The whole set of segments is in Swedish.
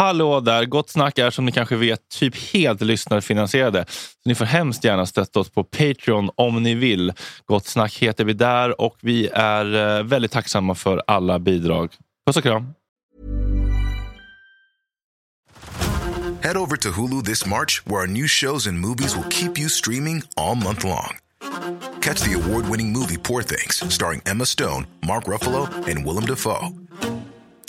Hallå där! Gott snack är som ni kanske vet typ helt lyssnarfinansierade. Så ni får hemskt gärna stötta oss på Patreon om ni vill. Gott snack heter vi där och vi är eh, väldigt tacksamma för alla bidrag. Puss och kram! Head over to Hulu this March, where our new shows and movies will keep you streaming all month long. Catch the award winning movie Poor Things, starring Emma Stone, Mark Ruffalo, and Willem Dafoe.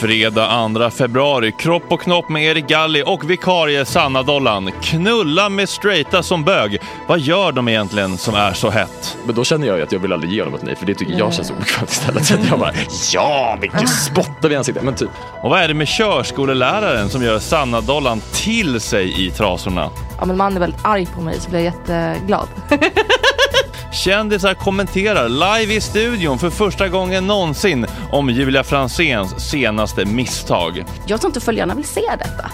Fredag 2 februari, Kropp och knopp med Erik Galli och vikarie Sanna Dollan. Knulla med straighta som bög. Vad gör de egentligen som är så hett? Men då känner jag ju att jag vill aldrig ge honom ett nej, för det tycker jag känns obekvämt istället. Så att jag bara, ja, mycket spottar vi i ansiktet. Men typ, Och vad är det med körskoleläraren som gör Sanna Dollan till sig i trasorna? Om en man är väldigt arg på mig så blir jag jätteglad. Kändisar kommenterar live i studion för första gången någonsin om Julia Franzéns senaste misstag. Jag tror inte följarna vill se detta.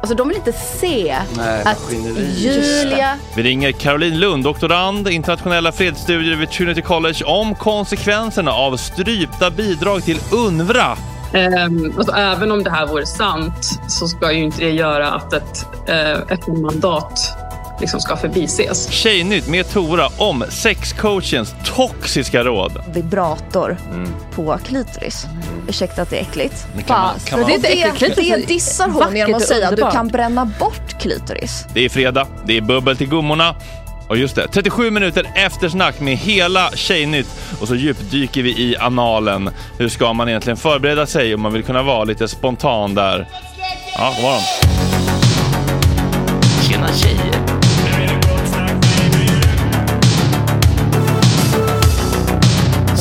Alltså de vill inte se Nej, att. Julia... Vi ringer Caroline Lund, doktorand, internationella fredsstudier vid Trinity College om konsekvenserna av strypta bidrag till UNRWA. Ehm, alltså, även om det här vore sant så ska ju inte det göra att ett eh, FN-mandat liksom ska förbises. Tjejnytt med Tora om sexcoachens toxiska råd. vibrator på klitoris. Ursäkta att det är äckligt. Men kan man- kan man- det, Det äckligt, det, dissar hon genom att säga att du kan bränna bort klitoris. Det är fredag, det är bubbel till gummorna. Och just det, 37 minuter eftersnack med hela Tjejnytt och så djupdyker vi i analen. Hur ska man egentligen förbereda sig om man vill kunna vara lite spontan där? Ja, god morgon. Tjena tjejer.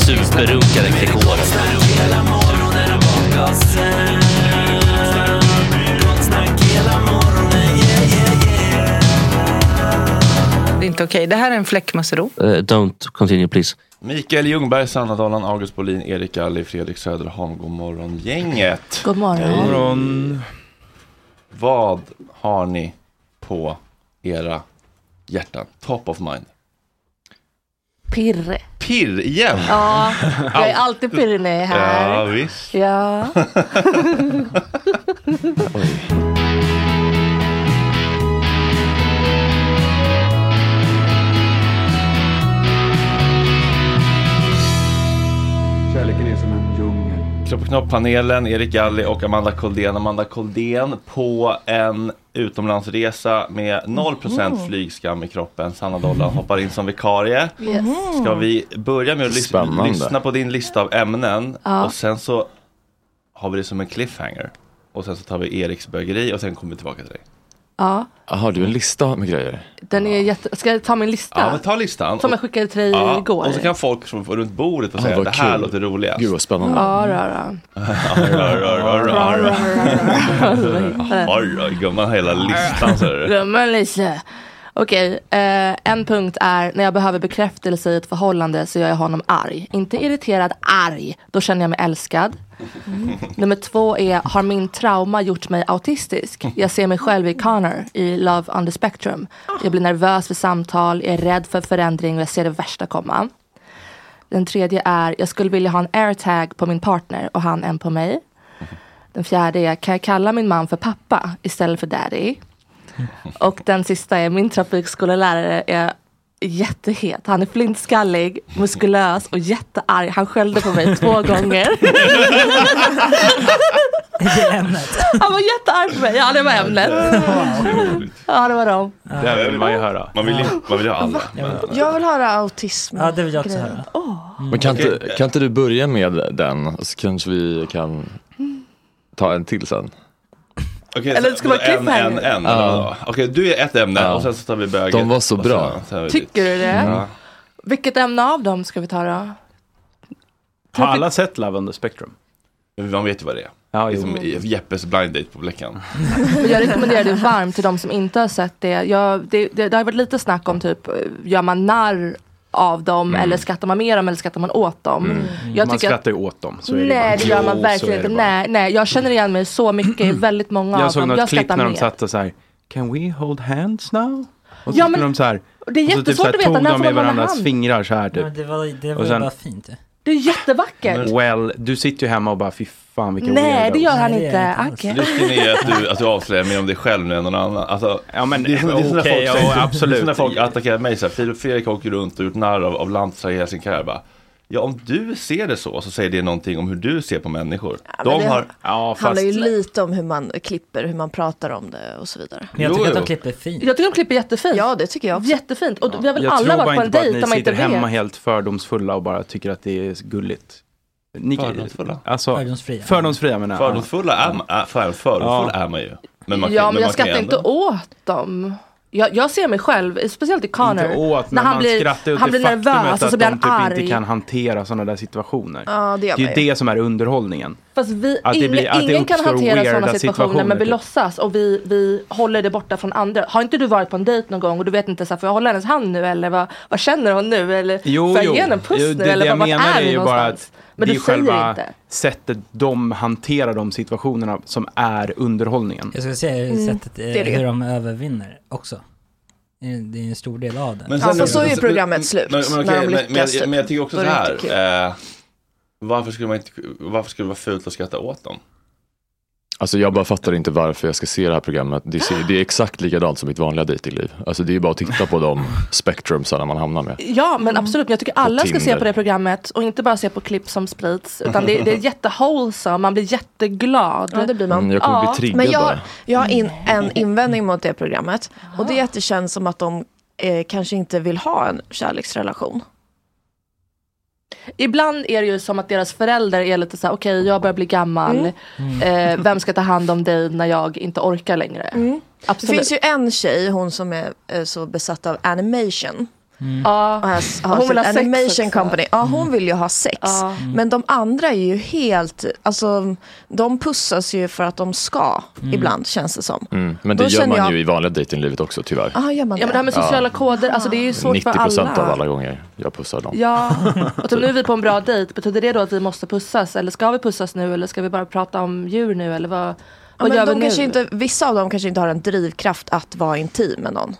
Superrunkare Gregor. Det är inte okej. Det här är en fläckmussero. Uh, don't continue please. Mikael Ljungberg, Sanna Dalan, August Bolin, Erik Alli, Fredrik Söderholm. God morgon gänget. God morgon. morgon. Vad har ni på era hjärtan? Top of mind. Pirre. Pirr igen? Ja, jag är alltid pirrig när jag är här. Ja, visst. Ja. Kropp och knopp-panelen, Erik Galli och Amanda Koldén. Amanda Koldén på en utomlandsresa med 0% flygskam i kroppen. Sanna Dollan hoppar in som vikarie. Yes. Ska vi börja med att lys- Spännande. lyssna på din lista av ämnen Ja. och sen så har vi det som en cliffhanger. Och sen så tar vi Eriks bögeri och sen kommer vi tillbaka till dig. Ja, har du en lista med grejer? den är jätte... Ska jag ta min lista? Ja, men ta listan. Som jag skickade till dig Ja, igår. och så kan folk som får runt bordet och Ah, säga vad det här kul. låter roligast. Gud vad spännande. Ja, rara. Gumman hela listan ser du. Okej, eh, en punkt är när jag behöver bekräftelse i ett förhållande så gör jag honom arg. Inte irriterad, arg. Då känner jag mig älskad. Nummer två är, har min trauma gjort mig autistisk? Jag ser mig själv i Connor i Love on the Spectrum. Jag blir nervös för samtal, jag är rädd för förändring och jag ser det värsta komma. Den tredje är, jag skulle vilja ha en airtag på min partner och han en på mig. Den fjärde är, kan jag kalla min man för pappa istället för daddy? Och den sista är, min trafikskolelärare är jättehet. Han är flintskallig, muskulös och jättearg. Han skällde på mig två gånger. Han var jättearg på mig. Ja, det var ämnet. Ja, det var dem. Det vill man ju höra. Man vill, ju- man vill ju ha alla. Jag vill höra autism. Ja, det vill jag också höra. Men kan, inte, kan inte du börja med den? Så kanske vi kan ta en till sen. Okej, Eller det ska vara en, en, en, Ja. Okej, du är ett ämne Ja. och sen så tar vi böget. De var så och bra. sen- sen har vi Tycker du det? Ja. Vilket ämne av dem ska vi ta då? Har alla sett Love on the Spectrum? Man vet ju vad det är. Ja, det är som Jeppes blind date på Bleckan. Men jag rekommenderar det varmt till de som inte har sett det. Jag, det, det. Det har varit lite snack om typ, gör man narr av dem Mm. eller skrattar man med dem eller skrattar man åt dem? Jag man skrattar ju åt dem. Så är det nej bara. det gör man verkligen det inte. Nej, nej, jag känner igen mig så mycket i väldigt många Jag av såg dem. något Jag klipp skrattar när de satt och så här, Can we hold hands now? Och så Ja, men de så här, det är så typ jättesvårt så här att veta tog när de får med man varandras hand? fingrar så här typ. Men det var, det var Och sen- bara fint. Det är jättevackert. Well, du sitter ju hemma och bara fy fan vilka Nej det gör han Nej, inte. inte Okej. Risken är att du, att du avslöjar mer om dig själv nu än någon annan. Alltså, Ja men det är när okej, folk säger- ja, absolut. Det är folk attackerar mig så här, Filip Fredrik har åkt runt och gjort narr av, av landslar i hela sin karriär. Bara, Ja, om du ser det så, så säger det någonting om hur du ser på människor. Ja, De det har... Ja, handlar ju lite om hur man klipper, hur man pratar om det och så vidare. Men jag Jo, tycker att jo. de klipper fint. Jag tycker de klipper jättefint. Ja, det tycker jag också. Jättefint. Och vi har väl Jag alla tror bara varit på en inte på att dejt ni där man inte sitter hemma vet. helt fördomsfulla och bara tycker att det är gulligt. Ni, Fördomsfulla? Alltså, Fördomsfria. Fördomsfria menar jag. Fördomsfulla är, är, för, fördomsfull Ja. är man ju. Men man, ja kan- men jag skrattar inte åt dem. Jag, jag ser mig själv, speciellt i Connor. Inte åt, när men han man blir, åt han det blir nervös och så att blir han typ arg. inte kan hantera sådana där situationer. Ja, det Det är ju det som är underhållningen. Fast vi, Att det ingen, blir- att det ingen kan hantera sådana situationer, men vi situationer, typ. låtsas och vi, vi håller det borta från andra. Har inte du varit på en dejt någon gång och du vet inte så här, får jag hålla hennes hand nu eller vad, vad känner hon nu eller Jo, får jag jo. ge henne en puss Jo, nu det, eller det jag menar är är ju bara någonstans? att Men det du är själva inte. sättet de hanterar de situationerna som är underhållningen. Jag skulle säga Mm, sättet eh, det är det. hur de övervinner också. Det är- Det en stor del av den. Men fast så är ju programmet slut, Men, men, när de okej, men, men, typ. men jag tycker också så är det här. Eh, varför, skulle man inte, varför skulle det vara fult att skratta åt dem? Alltså jag bara fattar inte varför jag ska se det här programmet. Det, ser, det är exakt likadant som mitt vanliga dejtingliv. Alltså det är bara att titta på de spectrumsarna man hamnar med. Ja men absolut, men jag tycker alla ska se på det programmet och inte bara se på klipp som sprids. Utan det, det är jättewholesome, man blir jätteglad. Ja, det blir man. Mm, jag kommer Ja, bli triggad Men jag, jag har in, en invändning mot det programmet. Och det är att det känns som att de eh, kanske inte vill ha en kärleksrelation. Ibland är det ju som att deras föräldrar är lite så här: okej jag börjar bli gammal, Eh, vem ska ta hand om dig när jag inte orkar längre? Det Absolut. finns ju en tjej, hon som är eh, så besatt av animation. Och har, har Hon vill ha sex animation också. company. Ja, hon vill ju ha sex. Ja. Men de andra är ju helt, alltså de pussas ju för att de ska. Ibland känns det som. Mm. Men Då det gör känner man jag- ju i vanliga dejtinglivet också tyvärr. Ja, gör man Ja men det här med sociala koder, alltså det är ju svårt 90 för alla. procent av alla gånger jag pussar dem. Ja, och typ nu är vi på en bra dejt, betyder det då att vi måste pussas? Eller ska vi pussas nu eller ska vi bara prata om djur nu eller vad, Ja, men gör de vi kanske nu? inte, vissa av dem kanske inte har en drivkraft att vara intim med någon.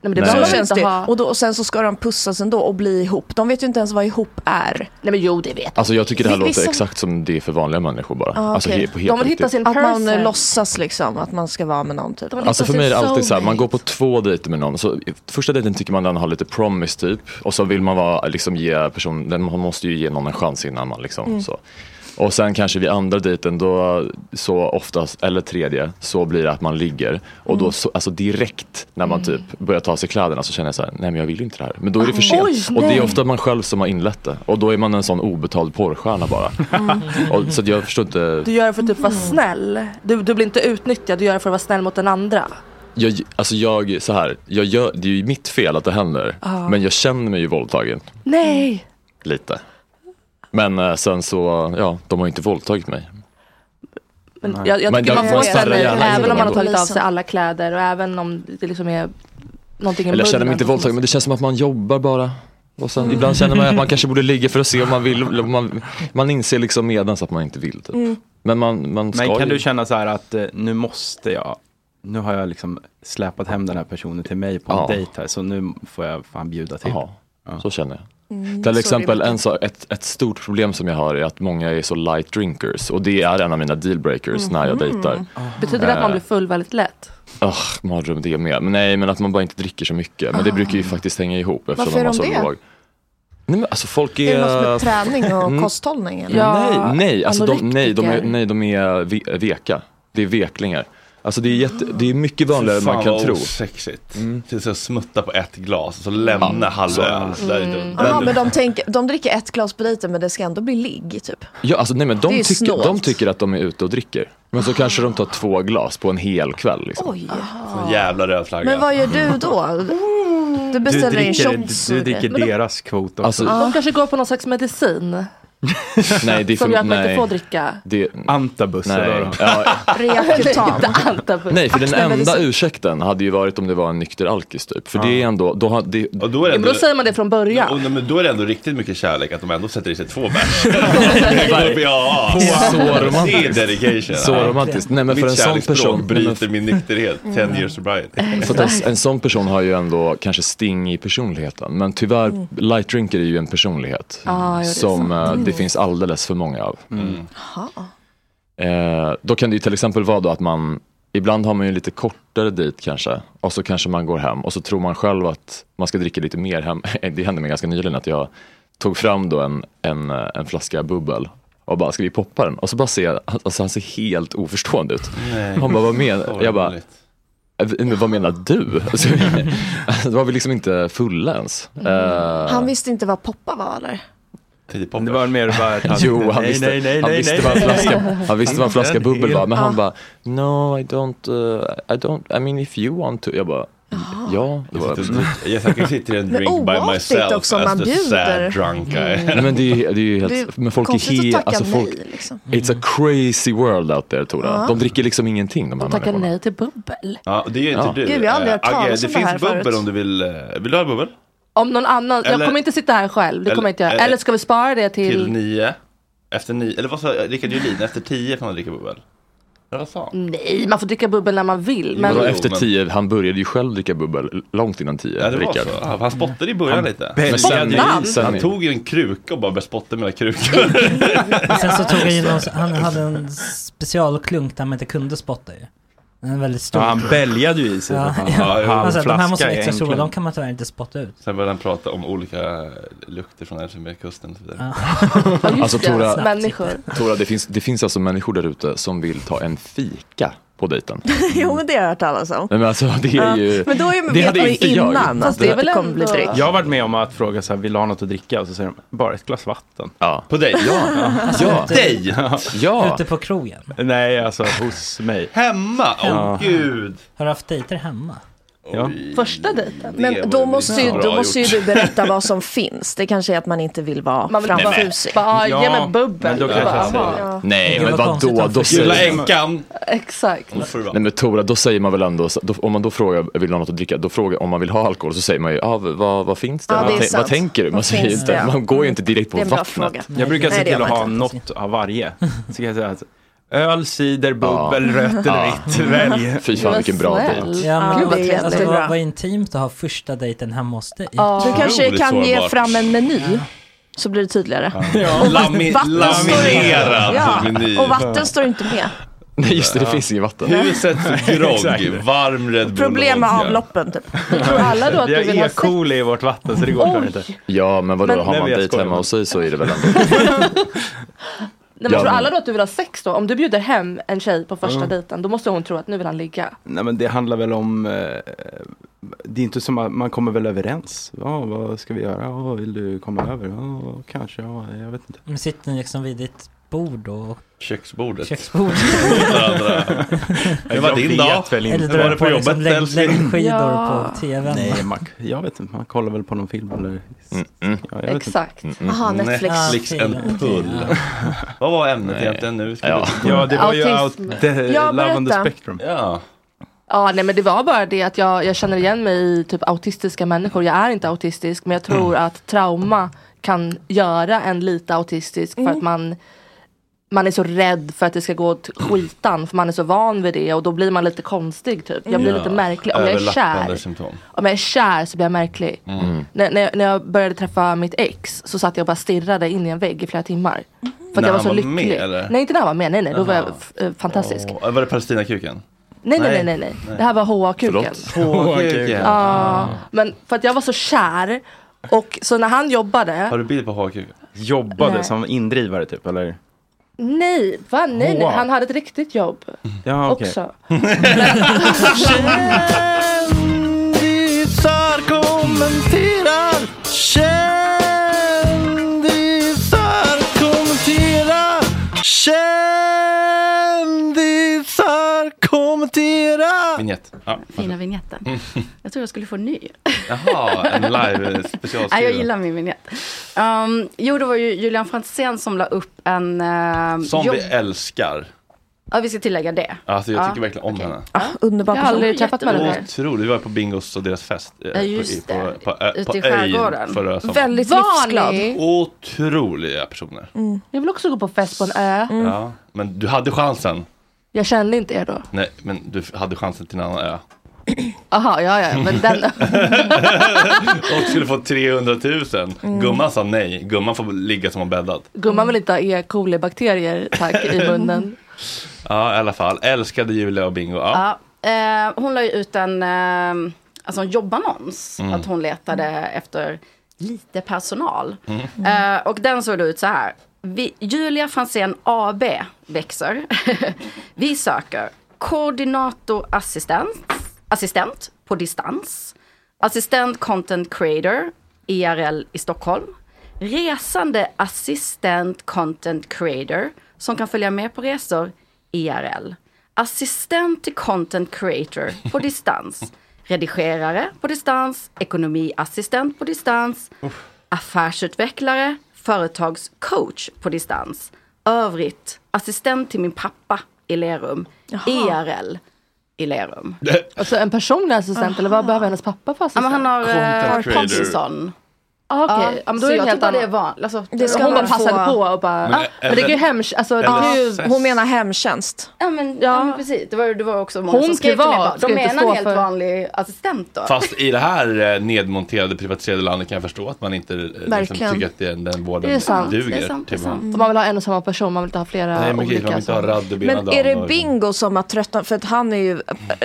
Nej men det Så känns inte det. ha. Och, då, och sen så ska de pussas ändå och bli ihop. De vet ju inte ens vad ihop är. Nej men jo det vet Alltså jag tycker det här Vissa- låter exakt som det är för vanliga människor bara. Ah, Alltså he, på helt De vill hitta sin Att man person. eh, låtsas liksom att man ska vara med någon typ. De Alltså för mig är det alltid så här, man går på två dejter med någon. Så första dejten tycker man den har lite promise typ. Och så vill man vara, liksom ge person, den, man måste ju ge någon en chans innan man liksom Mm. så. Och sen kanske vid andra dejten då, så oftast, eller tredje, så blir det att man ligger. Och Mm. då, så, alltså direkt när man typ börjar ta sig kläderna så känner jag så här, nej men jag vill inte det här. Men då är det för sent. Oj, och det är ofta man själv som har inlett det. Och då är man en sån obetald porrstjärna bara. Och, så jag förstår inte. Du gör det för att typ vara snäll. Du, du blir inte utnyttjad, du gör det för att vara snäll mot den andra. Jag, alltså jag, så här, jag gör, det är ju mitt fel att det händer. Ja. Men jag känner mig ju våldtagen. Nej! Lite. Men eh, sen så, ja, de har ju inte våldtagit mig. Men jag, jag Men tycker jag- man får gärna även om man har tagit av sig alla kläder och även om det liksom är någonting i Eller jag känner mig inte våldtagen, men det känns som att man jobbar bara. Och sen, Ibland känner man att man kanske borde ligga för att se om man vill. Man, man inser liksom medans att man inte vill. Typ. Mm. Men man, man ska Men kan ju... du känna så här att eh, nu måste jag, nu har jag liksom släpat hem den här personen till mig på en Ja. dejt här så nu får jag fan bjuda till. Jaha, Ja. så känner jag. Mm, Till exempel en så, ett, ett stort problem som jag har är att många är så light drinkers och det är en av mina dealbreakers när jag dejtar. Betyder det att man Eh, blir full väldigt lätt? Åh, mardröm det med. Men nej, men att man bara inte dricker så mycket. Men det brukar ju faktiskt hänga ihop eftersom Varför är man har de så det? låg. Nej men alltså folk Är är... det något med träning och Mm. kosthållning? Eller? nej, nej, alltså de, nej, de är, nej, de är ve- veka. Det är veklingar. Alltså det är, jätte, det är mycket vanligare än man kan tro. sexigt. Mm. Till så smutta på ett glas och så lämna Ja, halva så. öl. Där är Mm. Jaha, men de, tänker, de dricker ett glas på dejten men det ska ändå bli ligg typ. Ja, alltså, nej, men de, tycker, de tycker att de är ute och dricker. Men så kanske de tar två glas på en hel kväll. Liksom. Oj. Så jävla röd flagga. Men vad gör du då? Du beställer in dricker, shots du dricker deras kvot också. Alltså- De kanske går på någon slags medicin Nej, det är som för, gör att man inte får dricka. Det, Antabus nej. eller Ja, Reakutan. Nej, för den enda ursäkten hade ju varit om det var en nykter alkis typ. För det är ändå, då har, det, Och då är det ändå, då säger man det från början. och, men då är det ändå riktigt mycket kärlek att de ändå sätter i sig två bärs. ja, Så Det är romantiskt. dedication. Så romantiskt. Nej men för Mitt en sån kärleksspråk person. bryter min nykterhet. Mm. 10 years sobriety. För en, en sån person har ju ändå kanske sting i personligheten. Men tyvärr, light drinker är ju en personlighet. Ah, ja, det är som eh, det finns alldeles för många av. Mm. Jaha. Eh, då kan det ju till exempel vara då att man, ibland har man ju lite kortare dit kanske. Och så kanske man går hem och så tror man själv att man ska dricka lite mer hem. Det hände mig ganska nyligen att jag tog fram då en, en, eh, en flaska bubbel och bara, ska vi poppa den? Och så bara ser jag, alltså han ser helt oförstående ut. Nej. Han bara, vad menar Jag bara, roligt. "Eh, men vad menar du? Alltså, det var vi liksom inte fulla ens. Eh, Han visste inte vad poppa var eller? Tio Det var mer bara att han, Jo, han nej, visste, nej, nej, han nej, visste nej. vad en flaska, han visste vad en flaska bubbel var, men han bara No I don't, uh, I don't, I mean if you want to. Jag bara, ja. Det var, Yes, I can sit here and Men drink by myself också om as man the bjuder. sad drunk I am. Nej, men det är, det är ju helt, Det är men folk är helt, alltså folk, nej liksom. it's a crazy world out there Tora. Ja. De dricker liksom ingenting de här De tackar nej till bubbel. Ja, det gör inte Ja. du. Gud, jag har aldrig hört Eh, Agge, talas det om det finns här bubbel förut. om du vill. eh, Vill du ha bubbel? Om någon annan, jag Eller- kommer inte sitta här själv, det kommer jag inte göra. eller- Eller ska vi spara det till... Till nio. Efter nio. Eller vad sa Rickard Julin? Efter tio får man dricka bubbel. Eller vad sa han? Nej, man får dricka bubbel när man vill. Men Jo, efter tio, han började ju själv dricka bubbel långt innan tio, Ja, det var så. Ja, Han spottade i början lite. Men sen, Spottade? sen, Han tog ju en kruka och bara började spotta med krukor. Sen så tog han ju någon, han hade en specialklunk där man inte kunde spotta ju. Den är väldigt stor. Ja, han bälgade ju i sig. Ja, fan. ja. Halv Alltså, de här måste en stora, de kan man tyvärr inte spotta ut. Sen började han prata om olika lukter från Elfenbenskusten. Ja, Alltså, Tora-. Tora, det finns, det finns alltså människor där ute som vill ta en fika på dejten. Jo men det har jag hört talas om. Nej, men alltså det är Ja, ju... Men då är, det vet hade man ju inte jag. innan Fast att det är det väl kommer bli drick. Jag har varit med om att fråga så här, vill du ha något att dricka? Och så säger de, bara ett glas vatten. Ja. På dig? Ja. Ja. Dig? Ja. Ute på krogen. Nej, alltså hos mig. Hemma? Åh Ja. gud. Har du haft dejter hemma? Ja. Första dejten. Det Men då måste, ju, då måste ju du berätta vad som finns. Det kanske är att man inte vill vara Man vill framfusig. bara Ja, ge mig bubbel. men då kanske jag säger-. Nej, Det men vadå? Då få Gula säger, änkan. Exakt. Nej men Tora, då säger man väl ändå, då, om man då frågar, vill du ha något att dricka? Då frågar, om man vill ha alkohol så säger man ju, ah, vad, vad finns det? Ja, det vad, sant. vad tänker du? Man, säger finns inte, det? man går ju inte direkt på Det vattnet. Jag brukar se det till att ha något av varje. Så kan jag säga att öl, cider, bubbel, rött eller Ja. vitt. Välj. Fy fan vilken bra dejt. Ja, men Gud, vad alltså, alltså, vad, vad intimt att ha första dejten hemma hos dig. Ja. Du kanske kan ge sårbart. fram en meny. Så blir det tydligare. Lami- Vatten står ju- laminerad Ja, meny. och vatten står inte med. Nej just det, det finns inget vatten. Husets grogg, varm Red Bull Problem med avloppen typ. Tror alla då att Vi du har vill ha sex? coli i vårt vatten så det går inte. Ja men vadå, Men- har man dejt hemma hos sig så är det väl ändå Nej, men Ja, tror alla då att du vill ha sex då? Om du bjuder hem en tjej på första dejten, då måste hon tro att nu vill han ligga. Nej men det handlar väl om, eh, det är inte som att man kommer väl överens. Ja, vad ska vi göra? Ja, vill du komma över? Ja, kanske, ja, jag vet inte. Men sitter ni liksom vid ditt bord och Köksbordet. köksbord? Varandra. Hur var din dag? Eller var drar det på på liksom jobbet lägg, läggskidor Ja. på tvn? Nej, man, jag vet inte, man kollar väl på någon film eller... Mm, mm. Ja. Exakt. Jaha, Netflix. Netflix Ja, en film. pull. Vad var ämnet egentligen nu? Ska Ja. Ja, det var ju Autism. out, the, Ja, Love on the spectrum. Ja. Ja, nej men det var bara det att jag, jag känner igen mig i typ autistiska människor. Jag är inte autistisk men jag tror att trauma kan göra en lite autistisk för att man man är så rädd för att det ska gå åt skitan för man är så van vid det och då blir man lite konstig typ. Jag blir Ja. lite märklig. Om jag är kär, symptom. om jag är kär så blir jag märklig. Mm. När, när, jag- när jag började träffa mitt ex så satt jag och bara stirrade in i en vägg i flera timmar. För att När jag var så var lycklig. med, eller? Nej inte när han var med, nej nej då var jag f- eh, fantastisk. Åh, var det Palestinakuken? Nej, nej, nej, nej, nej. Det här var HA-kuken. HA-kuken. Ja, men för att jag var så kär. Och så när han jobbade. Har du bild på HA-kuken? Jobbade Nej. som indrivare typ eller? Nej, va? Nej, nej, HA. han hade ett riktigt jobb. Ja okej. Också. Kändisar kommenterar Kändisar kommenterar Kändisar kommenterar Vignett. Ja. Fina vignetten. Jag tror jag skulle få en ny. Jaha, en live Nej, specialskriven. jag gillar min vignett. Um, jo, det var ju Julian Franzén som la upp en... Uh, Som jobb- vi älskar. Ja, vi ska tillägga det. Alltså jag Ja. tycker verkligen om henne. Underbar Jag har aldrig träffat människor. Otroligt. Vi var på Bingos och deras fest. eh, Ja, just på, det. På, på, ö- Ute på i skärgården. förra sommaren. Väldigt livsglad. Otroliga personer. Jag vill också gå på fest på en ö. Ja, men du hade chansen. Jag kände inte er då. Nej, men du hade chansen till en annan ö. Aha, ja, ja, men den. Och skulle få 300 000. Mm. Gumman sa nej. Gumman får ligga som hon bäddat. Gumman vill inte ha E. coli-bakterier, tack, i munnen. Ja, i alla fall. Älskade Julia och Bingo. Ja. Ja, eh, hon la ju ut en, eh, alltså en jobbannons. Mm. Att hon letade efter lite personal. Mm. Eh, och den såg ut så här. Vi, Julia Franzén AB växer. Vi söker koordinator assistent, assistent på distans. Assistent content creator IRL i Stockholm. Resande assistent content creator som kan följa med på resor IRL. Assistent till content creator på distans. Redigerare på distans. Ekonomiassistent på distans. Affärsutvecklare. Företagscoach på distans. Övrigt assistent till min pappa i Lerum. IRL i Lerum. Alltså en personlig assistent eller vad behöver hennes pappa för Ja, assistent? men han har eh. Parkinson. Ah, Okej, ja, men då så är det jag helt tror bara det är annat. van. Alltså, Det ska hon bara passade få- på och bara, Men men, men det är ju hemskt, alltså det eller- är ju, LSS. Hon menar hemtjänst. Ja men, ja. men precis, det var, det var också många Hon som skrev till mig bara, de menar en helt för- vanlig assistent då. Fast i det här eh, nedmonterade privatiserade landet kan jag förstå att man inte eh, liksom, tycker att det, den vården Det är sant, duger. det är sant, det är sant. man- vill ha en och samma person, man vill inte ha flera Nej men gud, man olika. vill inte ha Men är det Bingo som har tröttnat? För att han är ju,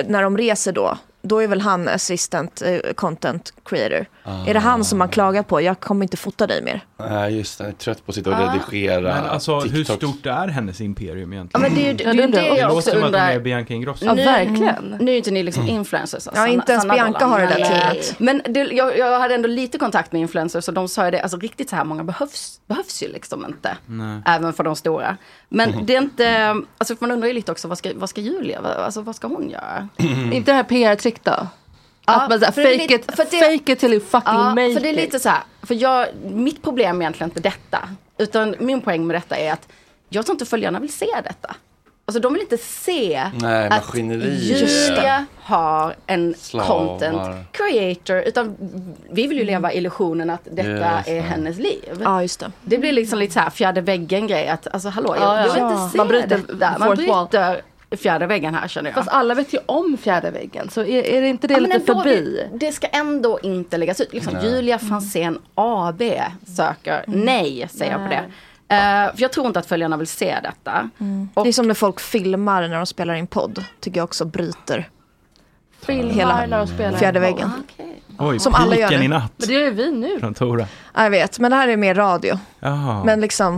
när de reser då, då är väl han assistant eh, content creator. Är det han som man klagar på? Jag kommer inte fota dig mer. Nej just det, jag är trött på att sitta och Ah. redigera Men alltså hur TikToks. stort är hennes imperium Ja, egentligen? men det är ju det, Ja, det, det är det undrar jag. Det jag låter också som att hon är. Bianca Ingrosso. Ja, Nu- verkligen. Nu är inte ni liksom influencers. Ja, inte ens Sanna Bianca har det där Nej. teamet. Men det, jag, jag hade ändå lite kontakt med influencers och de sa ju det, alltså riktigt så här många behövs, behövs ju liksom inte. Även för de stora. Men det är inte, alltså man undrar ju lite också, vad ska, vad ska Julia, vad- alltså vad ska hon göra? Inte det här PR-trick då? Att man såhär, fake, lite- it, för det- fake it till you fucking Ja, make för det är it. lite så här, för jag, mitt problem är egentligen inte detta. Utan min poäng med detta är att jag tror inte följarna vill se detta. Alltså de vill inte se Nej, att. Julia har en Slavar. content creator. Utan vi vill ju leva illusionen att detta det. är hennes liv. Ja, just det. Det blir liksom lite så här fjärde väggen grej. Att, alltså hallå, jag, Ja, ja. jag vill Ja. inte se Man bryter detta. Man bryter fjärde väggen här känner jag. Fast alla vet ju om fjärde väggen, så är, är det inte det Ja, lite ändå, förbi? Det, det ska ändå inte läggas ut. Liksom, Nej. Julia Franzén AB söker. Nej, säger jag på det. Eh, för jag tror inte att följarna vill se detta. Det är som när folk filmar när de spelar in podd. Tycker jag också bryter Filmar hela när de spelar fjärde in väggen. Oj, Som alla gör nu. i natt Men det gör ju vi nu. från Tora. Ja, Jag vet, men det här är mer radio. Jaha. Men liksom,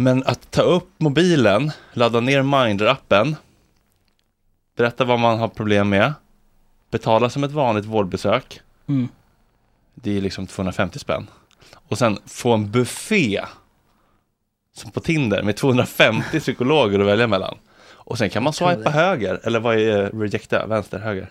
Men att ta upp mobilen, ladda ner Mindler-appen, berätta vad man har problem med, betala som ett vanligt vårdbesök, Mm. det är liksom 250 spänn. Och sen få en buffé som på Tinder med 250 psykologer att välja mellan. Och sen kan man swipa höger, eller vad är eh, rejecta, vänster, höger?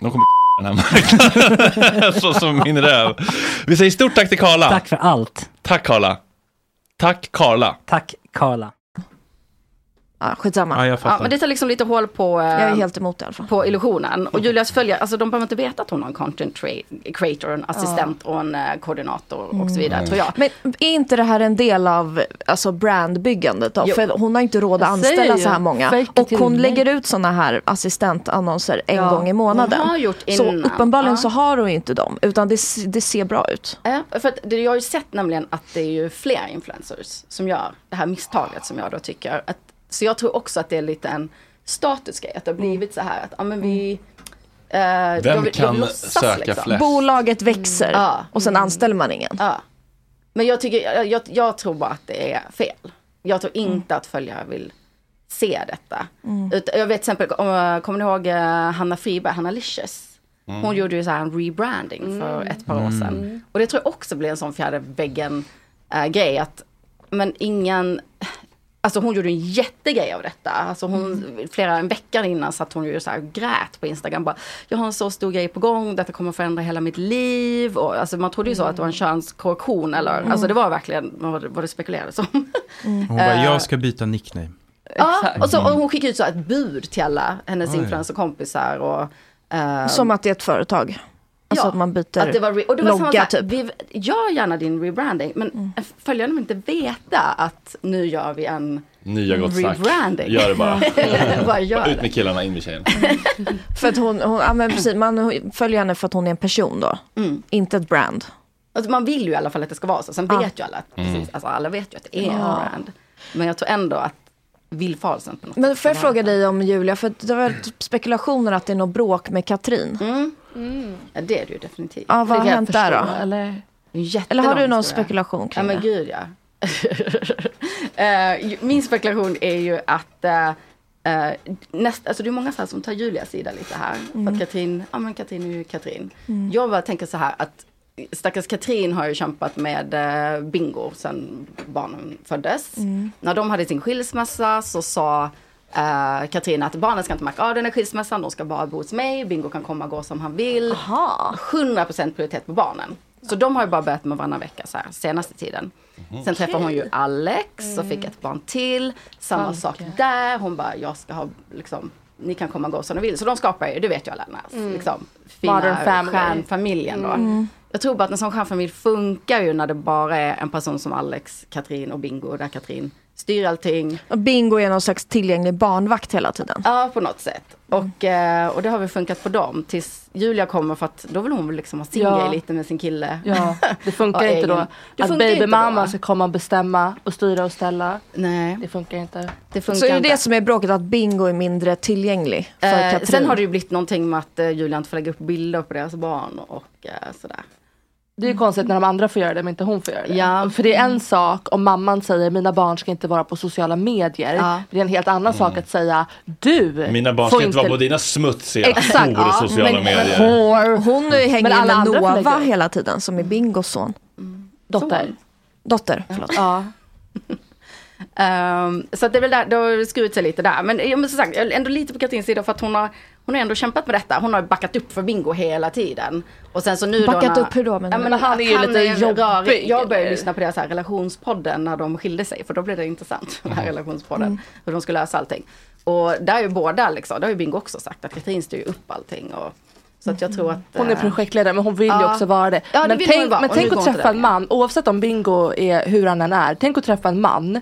de kommer den här marknaden. så som min röv. Vi säger stort tack till Karla. Tack för allt. Tack Karla. Tack Karla. Tack Karla. Ja, skitsamma. Ja, men det tar liksom lite hål på, eh, Jag är helt emot det i alla fall. på illusionen. Och Julias följare, alltså de behöver inte veta att hon har en content creator, en assistent och en eh, koordinator och så vidare, tror jag. Men är inte det här en del av alltså, brandbyggandet då? Jo. För hon har inte råd att anställa så här många. Och hon me. lägger ut såna här assistentannonser en Ja, gång i månaden. hon har gjort så uppenbarligen ja. så har hon inte dem. Utan det, det ser bra ut. Ja, för att det, jag har ju sett nämligen att det är ju fler influencers som gör det här misstaget som jag då tycker. Att, så jag tror också att det är lite en statusgrej, att det har blivit så här att ja, men vi... eh, jag Vem vill- kan låtsas, söka liksom. flest? Bolaget växer Ja. och sen anställer man ingen. Ja. Men jag, tycker, jag, jag, jag tror bara att det är fel. Jag tror inte att följare vill se detta. Mm. Jag vet till exempel, om, kommer ni ihåg eh, Hanna Friberg, Hanna Licious? Mm. Hon gjorde ju så här en rebranding för ett par år Mm. sedan. Och det tror jag också blir en sån fjärde väggen äh, grej att, men ingen, alltså hon gjorde en jättegrej av detta. Alltså hon, flera, en vecka innan satt hon ju så här och grät på Instagram. Bara, jag har en så stor grej på gång, detta kommer förändra hela mitt liv. Och, alltså man trodde ju så att det var en könskorrektion eller, alltså det var verkligen vad det, vad det spekulerades om. Hon bara, Eh, jag ska byta nickname. Ja, och, så, och hon skickade ut så ett bud till alla hennes Oj. influencerkompisar. Och, eh, Som att det är ett företag. Alltså Ja, att man byter att det var och det var logga typ. Vi, gör gärna din rebranding men följarna vill inte veta att nu gör vi en Nya gott snack. rebranding. Gör det bara. bara gör Ut med killarna, in med tjejerna. För att hon, hon ja, men precis, man följer henne för att hon är en person då. Mm. Inte ett brand. Alltså man vill ju i alla fall att det ska vara så. Sen vet ju alla att Mm. precis, alltså alla vet ju att det är Ja. en brand. Men jag tror ändå att villfarelsen på något Men får jag fråga dig om Julia, för det var typ spekulationer att det är något bråk med Katrin. Mm. Ja det är det ju definitivt. Ja, vad har hänt där då? Eller? Eller har du någon historia. spekulation Ja kring men det? gud ja. Eh, min spekulation är ju att eh, näst, alltså det är många så här som tar Julias sida lite här. För Mm. att Katrin, ja men Katrin är ju Katrin. Mm. Jag bara tänker så här att stackars Katrin har ju kämpat med eh, Bingo sedan barnen föddes. Mm. När de hade sin skilsmässa så sa eh, Katrin att barnen ska inte märka av den här skilsmässan, de ska bara bo hos mig, Bingo kan komma och gå som han vill. 100% prioritet på barnen. Så de har ju bara börjat med varannan vecka så här, senaste tiden. Sen träffade hon ju Alex och fick ett barn till. Samma Falke. sak där. Hon bara, jag ska ha liksom, ni kan komma och gå som ni vill. Så de skapar ju, det vet ju alla, den Mm. liksom, fina stjärnfamiljen då. Mm. Jag tror bara att en sån stjärnfamilj funkar ju när det bara är en person som Alex, Katrin och Bingo. Där Katrin styr allting. Och Bingo är någon slags tillgänglig barnvakt hela tiden. Ja, på något sätt. Och, eh, och det har väl funkat på dem tills Julia kommer för att då vill hon väl liksom ha sin Ja. grej lite med sin kille. Ja, det funkar inte då. Det att funkar inte babymamma ska komma och bestämma och styra och ställa. Nej. Det funkar inte. Det Så är det det som är bråket, att Bingo är mindre tillgänglig för Eh, Katrin? sen har det ju blivit någonting med att eh, Julia inte får lägga upp bilder på deras barn och eh, sådär. Det är ju konstigt när de andra får göra det men inte hon får göra det. Ja. För det är en sak om mamman säger mina barn ska inte vara på sociala medier. Ja. Det är en helt annan sak att säga du Mina barn ska inte vara på dina smutsiga Exakt, ja, sociala men- medier. Hon hänger med Nova hela tiden, som är Bingos son. Dotter. Dotter, förlåt. Ja. Ehm, så att det är väl där, det har skurit sig lite där. Men, ja, men som sagt, ändå lite på Katrins sida för att hon har, hon har ändå kämpat med detta. Hon har backat upp för Bingo hela tiden. Och sen så nu Backat då upp hur då, menar Ja, men Han är ju lite jobbig. Jag började lyssna på deras här relationspodden när de skilde sig. För då blev det intressant, den här relationspodden. Mm. Hur de skulle lösa allting. Och där är ju båda liksom, det har ju Bingo också sagt, att Katrin styr ju upp allting. Och, så att jag tror att... Hon är eh, projektledare men hon vill ju Ja. också vara det. Ja, det men tänk, vara, men tänk att träffa en man, oavsett om Bingo är hur han än är. Tänk att träffa en man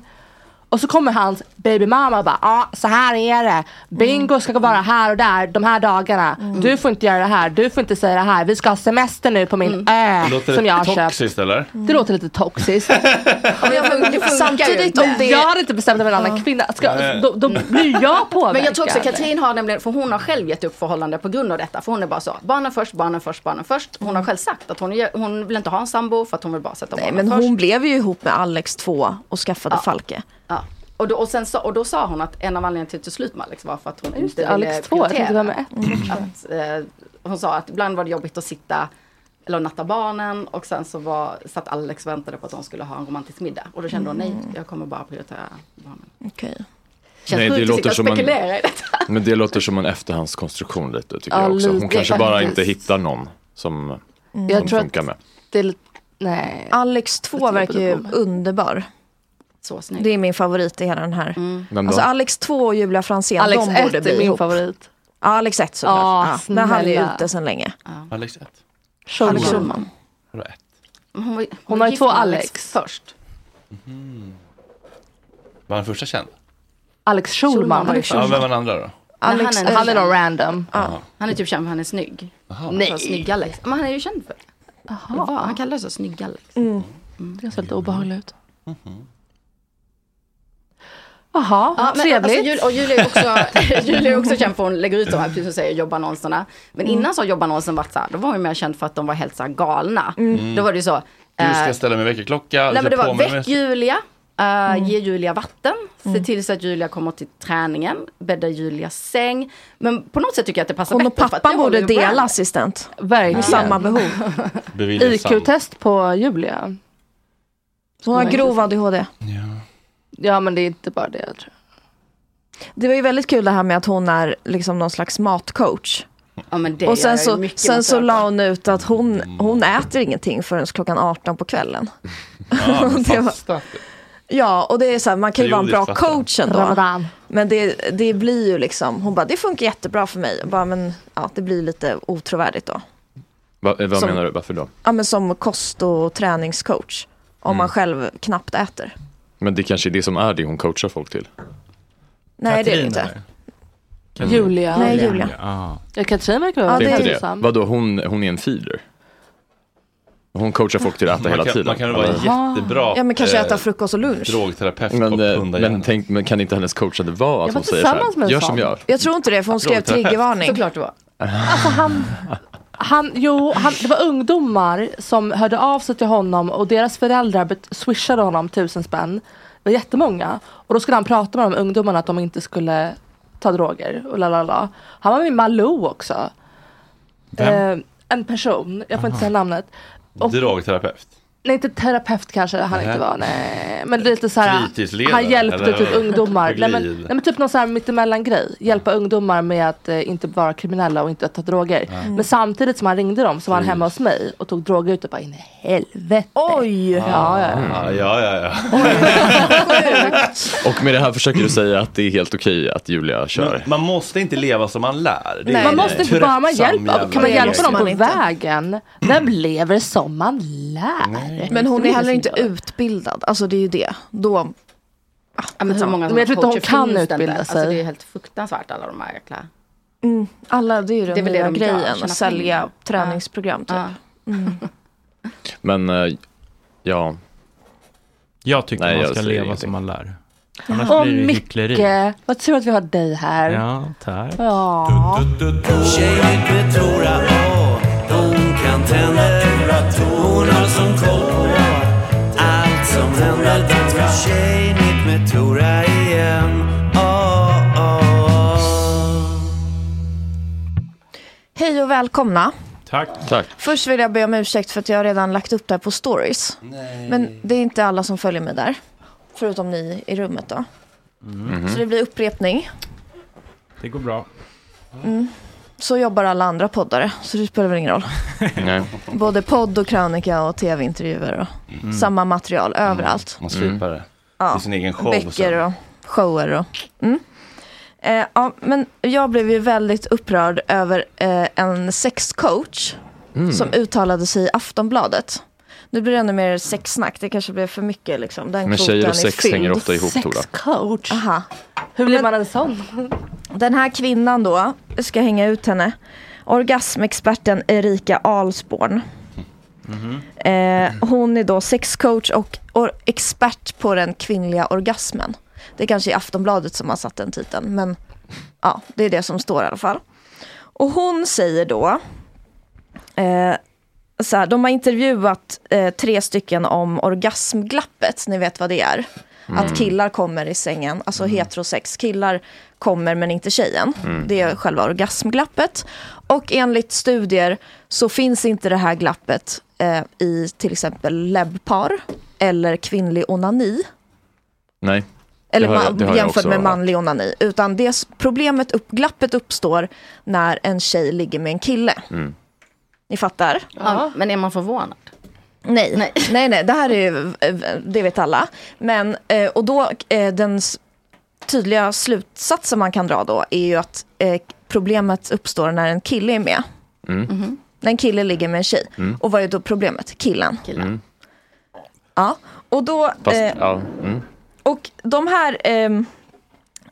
och så kommer hans babymamma och bara, ja så här är det. Bingo ska vara här och där de här dagarna. Du får inte göra det här, du får inte säga det här. Vi ska ha semester nu på min ö Låter som jag har det köpt. toxiskt eller? Det låter lite toxiskt. Samtidigt om det... jag hade inte bestämt mig med en annan kvinna, ska, då, då blir jag påverkad. Men jag tror också Katrin har nämligen, för hon har själv gett upp förhållande på grund av detta. För hon är bara så, barnen först, barnen först, barnen först. Hon har själv sagt att hon, är, hon vill inte ha en sambo för att hon vill bara sätta Nej, barnen men först. hon blev ju ihop med Alex 2 och skaffade Ja. Falke. Ja. Och, då, och, sen så, och då sa hon att en av anledningarna till att det slut med Alex var för att hon Just inte det, ville Alex 2, jag tänkte med prioritera. Att, eh, hon sa att ibland var det jobbigt att sitta eller natta barnen och sen så var, satt Alex och väntade på att de skulle ha en romantisk middag. Och då kände hon nej, jag kommer bara prioritera barnen. Okej. Känns Nej, det sjukt att låter sitta och som en- spekulera i detta. Men det låter som en efterhandskonstruktion lite tycker Ja, jag också. Hon kanske bara faktiskt. inte hittar någon som, Mm. Jag som tror att funkar med. det nej. Alex 2 Jag verkar ju tror underbar. Så snygg. Det är min favorit i hela den här. Då? Alltså Alex 2 och Julia Franzén, Alex de 1 borde är bli min ihop. favorit. Ja, Alex 1 såklart. Ja, ja. Men han är ute sedan länge. Alex 1. Alex Schulman. Schulman. Hon, var, Hon var har ju två med Alex. först. Var han första känd? Alex Schulman. var ju Ja, vem var den andra då? Alex, han är- Han är nog random. Ja. Han är typ känd för han är snygg. Nej. För snygg Alex. Men han är ju känd för det. Var- Han kallar sig snygg Alex. Mm. Det ser lite obehagligt ut. Jaha, Ja, men trevligt. Alltså, Jul- och Julia är också, Julia är också känd för att hon lägger ut de här, precis som säger, jobbannonserna. Men Mm. innan så har jobbannonsen varit så här, då var hon mer känd för att de var helt så här galna. Mm. Då var det ju så. Du eh, ska ställa mig väckarklocka. Nej men det var väck mig- Julia, uh, Mm. ge Julia vatten, se till så att Julia kommer till träningen, bädda Julias säng. Men på något sätt tycker jag att det passar Hon och bättre. för att pappan borde brand. dela assistent. Verkligen. Med samma behov. IQ-test på Julia. Hon har grov ADHD. Ja men det är inte bara det jag tror. Det var ju väldigt kul det här med att hon är liksom någon slags matcoach. Ja, men det och sen så, sen så la hon ut att hon, hon äter ingenting förrän klockan 18 på kvällen. Ja, Det var-. Ja, och det är så här, man kan ju vara en bra fasta. coach ändå. Ramadan. Men det, det blir ju liksom, hon bara, det funkar jättebra för mig. Bara, men ja, det blir lite otrovärdigt då. Va, eh, vad Som- menar du, varför då? Ja, men som kost och träningscoach. Om Mm. man själv knappt äter. Men det kanske är det som är det hon coachar folk till. Nej, det är det inte. Julia. Nej, Julia. Ja. Ja, Katrin verkar vara Ja, det är. Vadå, hon, hon är en feeder? Hon coachar folk till att äta Man hela kan, tiden? man kan vara eller? jättebra Ja, men kanske eh, äta frukost och lunch. drogterapeut men, och eh, men, tänk, men kan inte hennes coachande vara att hon säger så här, gör som jag? Jag tror inte det, för hon skrev triggervarning. Såklart det var. Alltså han, han, jo, han, det var ungdomar som hörde av sig till honom och deras föräldrar bet- swishade honom tusen spänn. Det var jättemånga. Och då skulle han prata med de ungdomarna att de inte skulle ta droger och la la la. Han var med i Malou också. Eh, en person, jag får inte säga namnet. Och, Drogterapeut. Nej inte terapeut kanske han inte var, nej. Men lite så här, han hjälpte eller? typ ungdomar. Nej men, nej men typ någon sån här mittemellan grej. Hjälpa ungdomar med att eh, inte vara kriminella och inte ta droger. Men samtidigt som han ringde dem så var han hemma hos mig och tog droger ut och bara in i helvete. Oj! Ja, ja, ja. Ja, ja, ja. ja. Och med det här försöker du säga att det är helt okej att Julia kör? Men man måste inte leva som man lär. Nej, Man måste inte bara man hjälpa, kan man hjälpa dem på vägen? Vem lever som man lär? Men hon är heller så inte utbildad. Alltså det är ju det. Då, Ja, men hur många Men jag tror inte hon kan utbilda Alltså, sig. det är helt fruktansvärt alla de här jäkla... mm, alla, det är ju den Det är väl det nya de grejen. tjäna Sälja pengar. träningsprogram typ. Ja. Men, eh, ja. Jag tycker Nej, man ska leva ingenting. som man lär. Annars Och blir det hyckleri. Micke, vad tur att vi har dig här. Ja, tack. Ja. Hon kan. Hon har som på allt som händer. Dags för Tjejigt med Tora igen. Åh, åh. Hej och välkomna. Tack. Tack. Först vill jag be om ursäkt för att jag har redan lagt upp det här på stories. Men det är inte alla som följer mig där. Förutom ni i rummet då. Mhm. Så det blir upprepning. Det går bra. Mm. Så jobbar alla andra poddare, så det spelar väl ingen roll. Nej. Både podd och krönika och tv-intervjuer och Mm. samma material överallt. Man slipar det. Ja. I sin egen show. Böcker sen. och shower och... Mm. Eh, ja, men jag blev ju väldigt upprörd över eh, en sexcoach Mm. som uttalade sig i Aftonbladet. Nu blir det ännu mer sexsnack, det kanske blev för mycket liksom. Den Men tjejer är och sex hänger ofta ihop Tora. Sexcoach. Aha. Hur blir man en sån? Den här kvinnan då, jag ska hänga ut henne. Orgasmexperten Erika Alsborn. Eh, hon är då sexcoach och, expert på den kvinnliga orgasmen. Det är kanske i Aftonbladet som har satt den titeln, men ja, det är det som står i alla fall. Och hon säger då, eh, så här, de har intervjuat eh, tre stycken om orgasmglappet, ni vet vad det är. Mm. Att killar kommer i sängen, alltså heterosex, killar kommer men inte tjejen. Mm. Det är själva orgasmglappet. Och enligt studier så finns inte det här glappet eh, i till exempel lebbpar eller kvinnlig onani. Nej. Eller man, jag jämfört med manlig onani. Utan det problemet, upp, glappet uppstår när en tjej ligger med en kille. Mm. Ni fattar? Ja, men är man förvånad? Nej, nej, nej, nej det här är ju, eh, det vet alla. Men, eh, och då, eh, den tydliga slutsatsen man kan dra då är ju att problemet uppstår när en kille är med. Mm. När en kille ligger med en tjej. Mm. Och vad är då problemet? Killen. Mm. Ja, och då... Fast, eh, ja. Mm. och de här, ehm,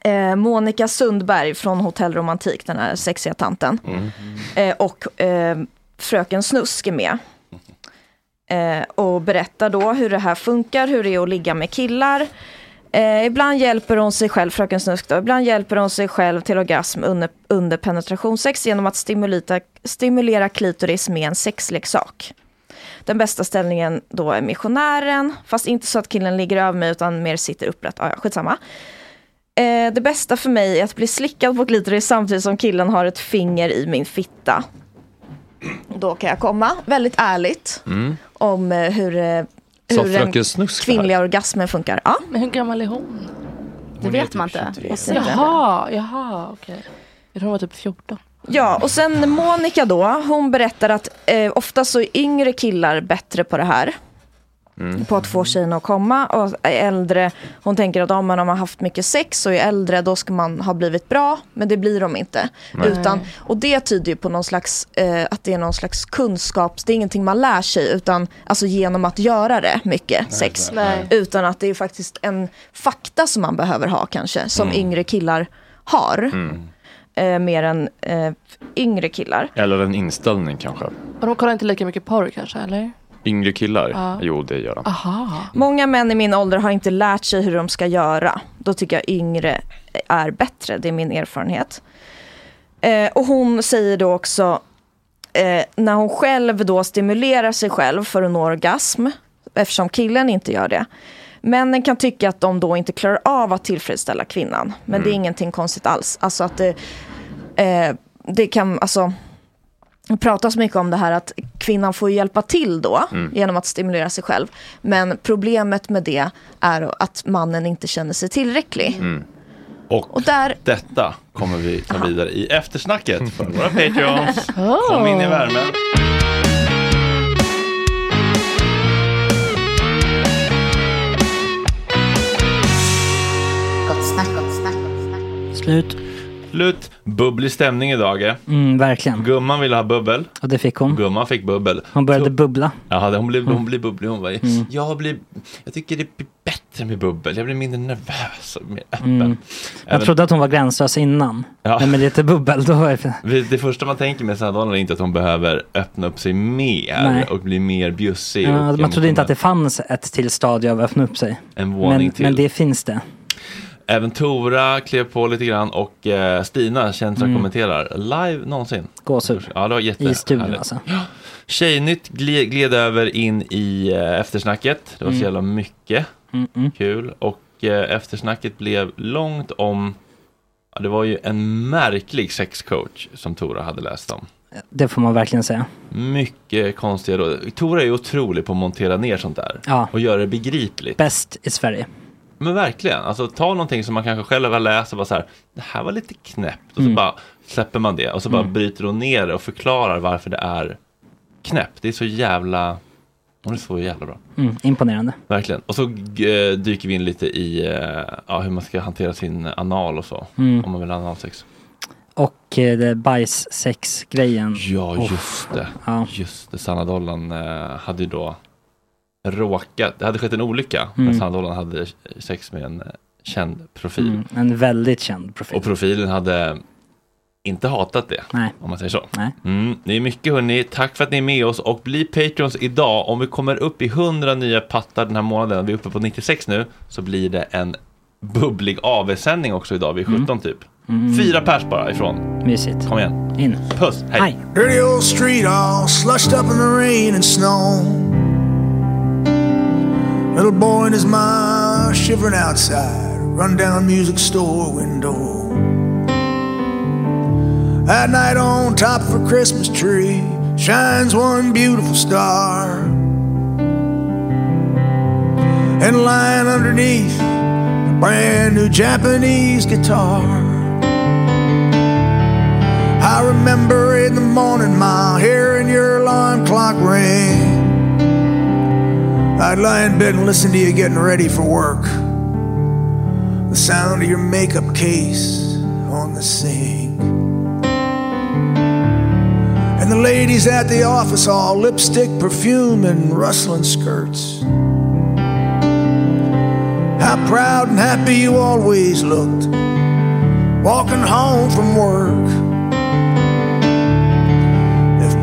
eh, Monica Sundberg från Hotell Romantik, den här sexiga tanten, Mm. eh, och eh, Fröken Snusk är med. Eh, och berättar då hur det här funkar, hur det är att ligga med killar. Eh, ibland hjälper hon sig själv, Fröken Snusk då, ibland hjälper hon sig själv till orgasm under, under penetrationssex genom att stimulera, stimulera klitoris med en sexleksak. Den bästa ställningen då är missionären, fast inte så att killen ligger över mig utan mer sitter upprätt. Ah, ja, skitsamma. Eh, det bästa för mig är att bli slickad på klitoris samtidigt som killen har ett finger i min fitta. Då kan jag komma, väldigt ärligt, Mm. om eh, hur, eh, hur den kvinnliga orgasmen funkar. Ja. Men hur gammal är hon? Det vet man inte. Jaha, jaha, okej. Jag tror hon var typ 14. Ja, och sen Monica då, hon berättar att eh, ofta så är yngre killar bättre på det här. Mm. På att få tjejerna att komma. Och äldre, hon tänker att om man har haft mycket sex och är äldre, då ska man ha blivit bra. Men det blir de inte. Nej. Utan, och det tyder ju på någon slags, eh, att det är någon slags kunskap. Det är ingenting man lär sig, utan alltså genom att göra det mycket, sex. Nej. Utan att det är faktiskt en fakta som man behöver ha kanske, som Mm. yngre killar har. Mm. Eh, mer än eh, yngre killar. Eller en inställning kanske. Och de kollar inte lika mycket porr kanske, eller? Yngre killar? Ja. Jo, det gör de. Aha. Många män i min ålder har inte lärt sig hur de ska göra. Då tycker jag yngre är bättre, det är min erfarenhet. Eh, och hon säger då också, eh, när hon själv då stimulerar sig själv för att nå orgasm, eftersom killen inte gör det. Männen kan tycka att de då inte klarar av att tillfredsställa kvinnan. Men det är Mm. ingenting konstigt alls. Alltså att det, eh, det kan, alltså, pratas mycket om det här att kvinnan får hjälpa till då Mm. genom att stimulera sig själv. Men problemet med det är att mannen inte känner sig tillräcklig. Mm. Och, Och där, detta kommer vi ta vidare i eftersnacket för våra Patreons. Kom in i värmen. Gott snack, gott snack, gott snack. Slut. Slut. Bubblig stämning idag. eh. Mm, verkligen. Gumman ville ha bubbel. Och det fick hon. Gumman fick bubbel. Hon började Så- bubbla. Ja, hon blev, hon blev bubblig. Hon var, Mm. jag, blir, jag tycker det blir bättre med bubbel. Jag blir mindre nervös och mer öppen. Mm. Jag Även- trodde att hon var gränslös innan. Ja. Men med lite bubbel, då är det... Det första man tänker med Sandalen är inte att hon behöver öppna upp sig mer Nej. och bli mer bjussig. Ja, man trodde inte att det fanns ett till stadie av att öppna upp sig. En våning men, till. men det finns det. Även Tora klev på lite grann och eh, Stina känns som Mm. kommenterar live någonsin. Gåshud. Ja, det var jätte I studion alltså. Tjejnytt gled, gled över in i eh, eftersnacket. Det var så Mm. jävla mycket Mm, mm. kul. Och eh, eftersnacket blev långt om, ja, det var ju en märklig sexcoach som Tora hade läst om. Det får man verkligen säga. Mycket konstiga råd. Tora är otrolig på att montera ner sånt där. Ja. Och göra det begripligt. Bäst i Sverige. Men verkligen, alltså ta någonting som man kanske själv har läst och bara så här, det här var lite knäppt. Och så Mm. bara släpper man det och så bara Mm. bryter hon ner det och förklarar varför det är knäppt. Det är så jävla, hon är så jävla bra. Mm, imponerande. Verkligen. Och så eh, dyker vi in lite i eh, ja, hur man ska hantera sin anal och så. Mm. Om man vill ha analsex. Och eh, bajssex-grejen. Ja, Oh. just det. Ja. Just det. Sanna Dollan eh, hade ju då råkat, det hade skett en olycka. Mm. Men Sanna Dollan hade sex med en eh, känd profil. Mm, en väldigt känd profil. Och profilen hade inte hatat det. Nej. Om man säger så. Nej. Mm, det är mycket hörni. Tack för att ni är med oss och bli Patreons idag. Om vi kommer upp i 100 nya pattar den här månaden, vi är uppe på 96 nu, så blir det en bubblig AV-sändning också idag. Vi är 17 typ. Mm. Fyra pers bara ifrån. Mysigt. Kom igen. In. Puss, hej. Hej. Little boy and his ma shivering outside, rundown music store window. At night on top of a Christmas tree shines one beautiful star. And lying underneath a brand new Japanese guitar. I remember in the morning, my hearing your alarm clock ring. I'd lie in bed and listen to you getting ready for work. The sound of your makeup case on the sink. And the ladies at the office all lipstick, perfume, and rustling skirts. How proud and happy you always looked, walking home from work.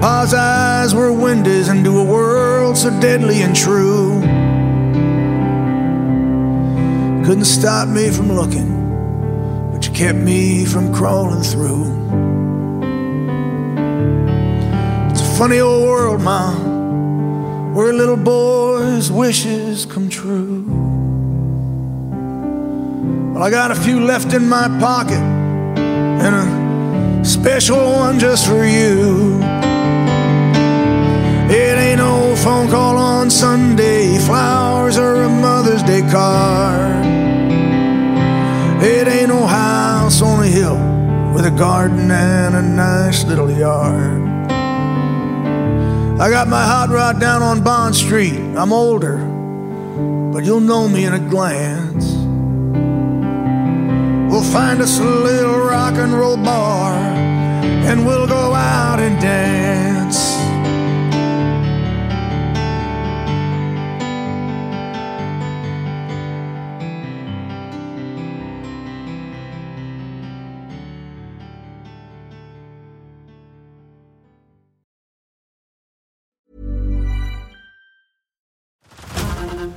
Pa's eyes were windows into a world so deadly and true, couldn't stop me from looking, but you kept me from crawling through. It's a funny old world, Ma, where little boys' wishes come true. Well, I got a few left in my pocket and a special one just for you. It ain't no phone call on Sunday, flowers or a Mother's Day card. It ain't no house on a hill with a garden and a nice little yard. I got my hot rod down on Bond Street. I'm older, but you'll know me in a glance. We'll find us a little rock and roll bar and we'll go out and dance.